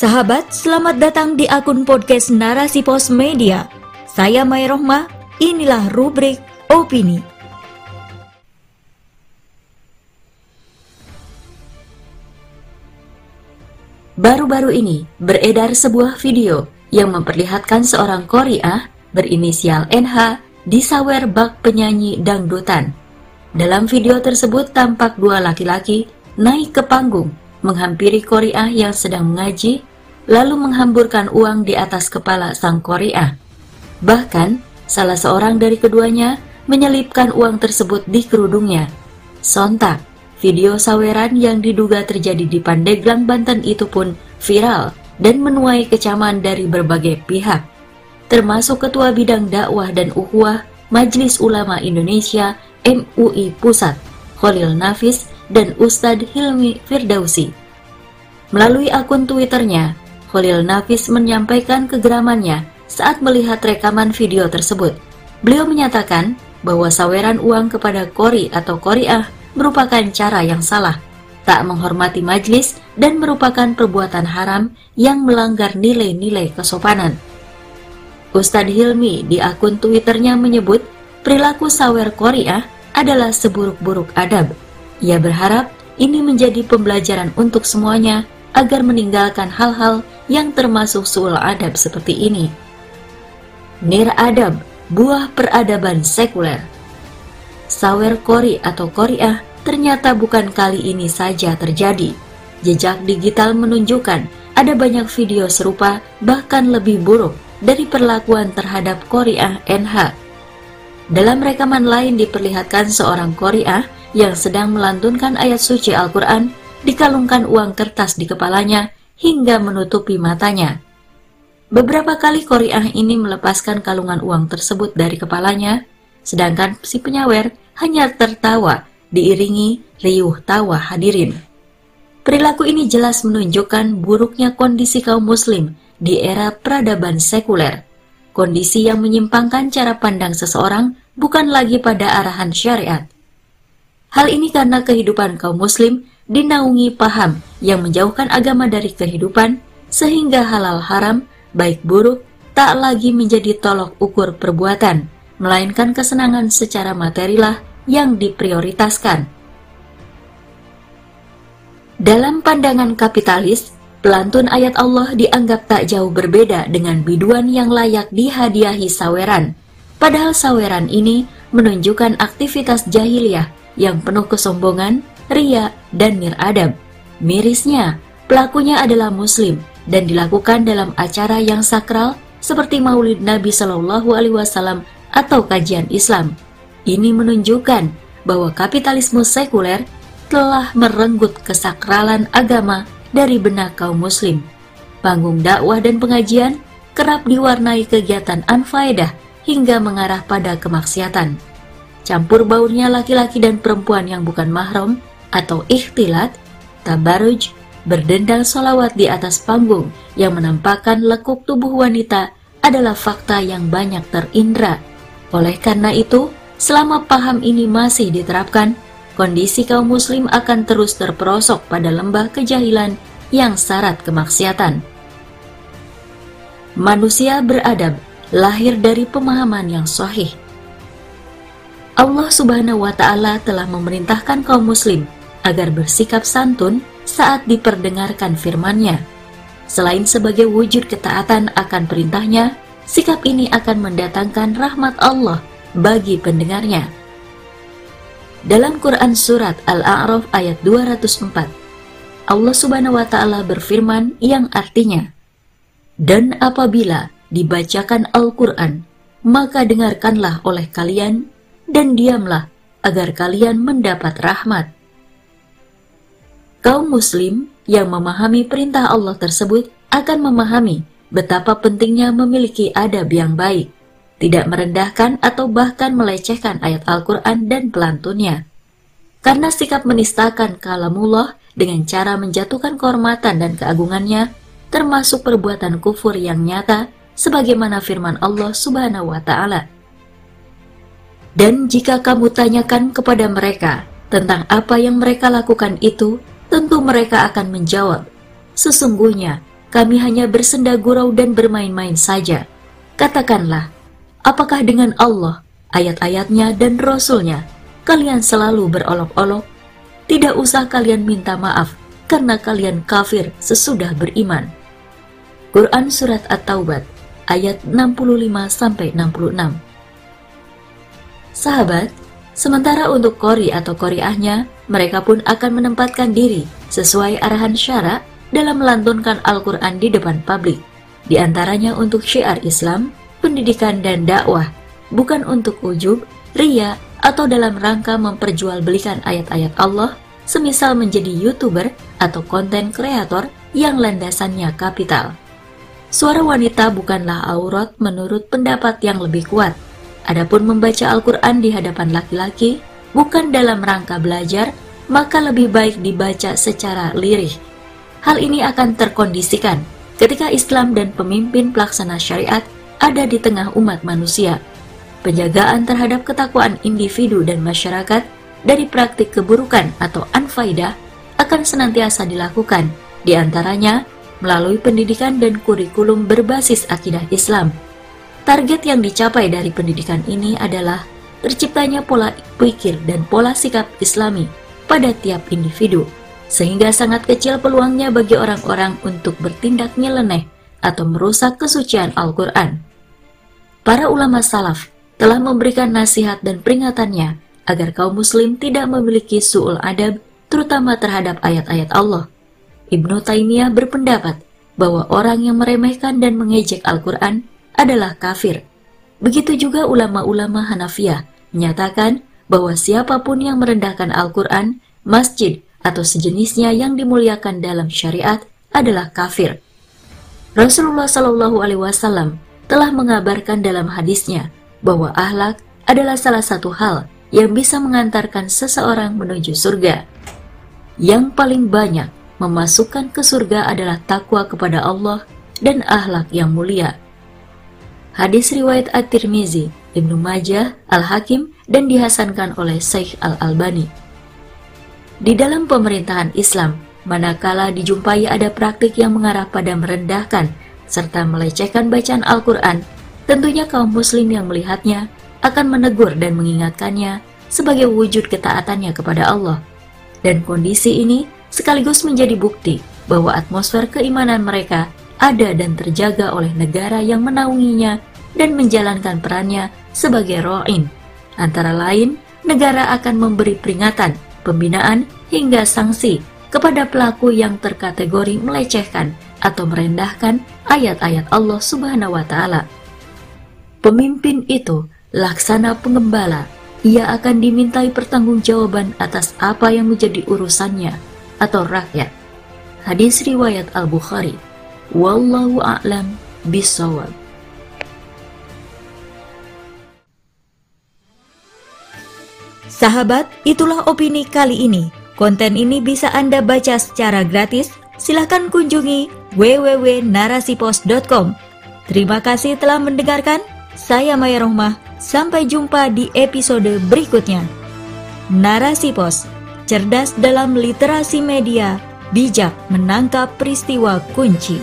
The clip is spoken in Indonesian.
Sahabat, selamat datang di akun podcast Narasi Pos Media. Saya Mai Rohmah, inilah rubrik Opini. Baru-baru ini beredar sebuah video yang memperlihatkan seorang Korea berinisial NH disawer bak penyanyi dangdutan. Dalam video tersebut tampak dua laki-laki naik ke panggung menghampiri Korea yang sedang mengaji lalu menghamburkan uang di atas kepala sang Korea. Bahkan, salah seorang dari keduanya menyelipkan uang tersebut di kerudungnya. Sontak, video saweran yang diduga terjadi di Pandeglang, Banten itu pun viral dan menuai kecaman dari berbagai pihak, termasuk Ketua Bidang Dakwah dan Ukhuwah Majelis Ulama Indonesia MUI Pusat, Khalil Nafis, dan Ustadz Hilmi Firdausi. Melalui akun Twitternya, Khalil Nafis menyampaikan kegeramannya saat melihat rekaman video tersebut. Beliau menyatakan bahwa saweran uang kepada Kori atau Koriah merupakan cara yang salah, tak menghormati majlis dan merupakan perbuatan haram yang melanggar nilai-nilai kesopanan. Ustadz Hilmi di akun Twitternya menyebut perilaku sawer Koriah adalah seburuk-buruk adab. Ia berharap ini menjadi pembelajaran untuk semuanya agar meninggalkan hal-hal yang termasuk suul adab seperti ini. Nir adab, buah peradaban sekuler. Sawer Kori atau Koriah ternyata bukan kali ini saja terjadi. Jejak digital menunjukkan ada banyak video serupa bahkan lebih buruk dari perlakuan terhadap Koriah NH. Dalam rekaman lain diperlihatkan seorang Koriah yang sedang melantunkan ayat suci Al-Quran dikalungkan uang kertas di kepalanya hingga menutupi matanya. Beberapa kali Koriah ini melepaskan kalungan uang tersebut dari kepalanya, sedangkan si penyawer hanya tertawa diiringi riuh tawa hadirin. Perilaku ini jelas menunjukkan buruknya kondisi kaum muslim di era peradaban sekuler. Kondisi yang menyimpangkan cara pandang seseorang bukan lagi pada arahan syariat. Hal ini karena kehidupan kaum muslim dinaungi paham yang menjauhkan agama dari kehidupan, sehingga halal haram, baik buruk, tak lagi menjadi tolok ukur perbuatan, melainkan kesenangan secara materilah yang diprioritaskan. Dalam pandangan kapitalis, pelantun ayat Allah dianggap tak jauh berbeda dengan biduan yang layak dihadiahi saweran. Padahal saweran ini menunjukkan aktivitas jahiliyah yang penuh kesombongan, ria, dan niradab. Mirisnya, pelakunya adalah muslim dan dilakukan dalam acara yang sakral seperti Maulid Nabi Shallallahu alaihi wasallam atau kajian Islam. Ini menunjukkan bahwa kapitalisme sekuler telah merenggut kesakralan agama dari benak kaum muslim. Panggung dakwah dan pengajian kerap diwarnai kegiatan anfaedah hingga mengarah pada kemaksiatan. Campur baurnya laki-laki dan perempuan yang bukan mahram atau ikhtilat, tabaruj, berdendang solawat di atas panggung yang menampakkan lekuk tubuh wanita adalah fakta yang banyak terindra. Oleh karena itu, selama paham ini masih diterapkan, kondisi kaum muslim akan terus terperosok pada lembah kejahilan yang syarat kemaksiatan. Manusia beradab lahir dari pemahaman yang sahih. Allah Subhanahu wa taala telah memerintahkan kaum muslim agar bersikap santun saat diperdengarkan firman-Nya. Selain sebagai wujud ketaatan akan perintahnya, sikap ini akan mendatangkan rahmat Allah bagi pendengarnya. Dalam Quran Surat Al-A'raf ayat 204, Allah subhanahu wa ta'ala berfirman yang artinya, Dan apabila dibacakan Al-Quran, maka dengarkanlah oleh kalian dan diamlah agar kalian mendapat rahmat kaum muslim yang memahami perintah Allah tersebut akan memahami betapa pentingnya memiliki adab yang baik, tidak merendahkan atau bahkan melecehkan ayat Al-Quran dan pelantunnya. Karena sikap menistakan kalamullah dengan cara menjatuhkan kehormatan dan keagungannya, termasuk perbuatan kufur yang nyata, sebagaimana firman Allah Subhanahu wa Ta'ala. Dan jika kamu tanyakan kepada mereka tentang apa yang mereka lakukan itu, tentu mereka akan menjawab, "Sesungguhnya kami hanya bersenda gurau dan bermain-main saja. Katakanlah, apakah dengan Allah, ayat-ayatnya dan Rasulnya, kalian selalu berolok-olok? Tidak usah kalian minta maaf, karena kalian kafir sesudah beriman. Quran Surat At-Taubat, ayat 65-66 Sahabat, sementara untuk kori atau koriahnya, mereka pun akan menempatkan diri sesuai arahan syara dalam melantunkan Al-Quran di depan publik, di antaranya untuk syiar Islam, pendidikan dan dakwah, bukan untuk ujub, ria, atau dalam rangka memperjualbelikan ayat-ayat Allah, semisal menjadi YouTuber atau konten kreator yang landasannya kapital. Suara wanita bukanlah aurat menurut pendapat yang lebih kuat. Adapun membaca Al-Quran di hadapan laki-laki bukan dalam rangka belajar, maka lebih baik dibaca secara lirih. Hal ini akan terkondisikan ketika Islam dan pemimpin pelaksana syariat ada di tengah umat manusia. Penjagaan terhadap ketakwaan individu dan masyarakat dari praktik keburukan atau anfaidah akan senantiasa dilakukan, di antaranya melalui pendidikan dan kurikulum berbasis akidah Islam. Target yang dicapai dari pendidikan ini adalah terciptanya pola pikir dan pola sikap Islami pada tiap individu, sehingga sangat kecil peluangnya bagi orang-orang untuk bertindak nyeleneh atau merusak kesucian Al-Quran. Para ulama salaf telah memberikan nasihat dan peringatannya agar kaum muslim tidak memiliki su'ul adab terutama terhadap ayat-ayat Allah Ibnu Taimiyah berpendapat bahwa orang yang meremehkan dan mengejek Al-Quran adalah kafir. Begitu juga ulama-ulama Hanafiyah menyatakan bahwa siapa pun yang merendahkan Al-Quran, masjid, atau sejenisnya yang dimuliakan dalam syariat adalah kafir. Rasulullah Shallallahu Alaihi Wasallam telah mengabarkan dalam hadisnya bahwa ahlak adalah salah satu hal yang bisa mengantarkan seseorang menuju surga. Yang paling banyak memasukkan ke surga adalah takwa kepada Allah dan akhlak yang mulia. Hadis riwayat At-Tirmizi, Ibnu Majah, Al-Hakim, dan dihasankan oleh Syekh Al-Albani. Di dalam pemerintahan Islam, manakala dijumpai ada praktik yang mengarah pada merendahkan serta melecehkan bacaan Al-Quran, tentunya kaum muslim yang melihatnya akan menegur dan mengingatkannya sebagai wujud ketaatannya kepada Allah. Dan kondisi ini sekaligus menjadi bukti bahwa atmosfer keimanan mereka ada dan terjaga oleh negara yang menaunginya dan menjalankan perannya sebagai ro'in. Antara lain, negara akan memberi peringatan, pembinaan, hingga sanksi kepada pelaku yang terkategori melecehkan atau merendahkan ayat-ayat Allah Subhanahu wa Ta'ala. Pemimpin itu laksana pengembala, ia akan dimintai pertanggungjawaban atas apa yang menjadi urusannya atau rakyat. Hadis riwayat Al-Bukhari. Wallahu a'lam bisawab. Sahabat, itulah opini kali ini. Konten ini bisa Anda baca secara gratis. Silahkan kunjungi www.narasipos.com. Terima kasih telah mendengarkan. Saya Maya Rohmah. Sampai jumpa di episode berikutnya. Narasi Pos cerdas dalam literasi media, bijak menangkap peristiwa kunci.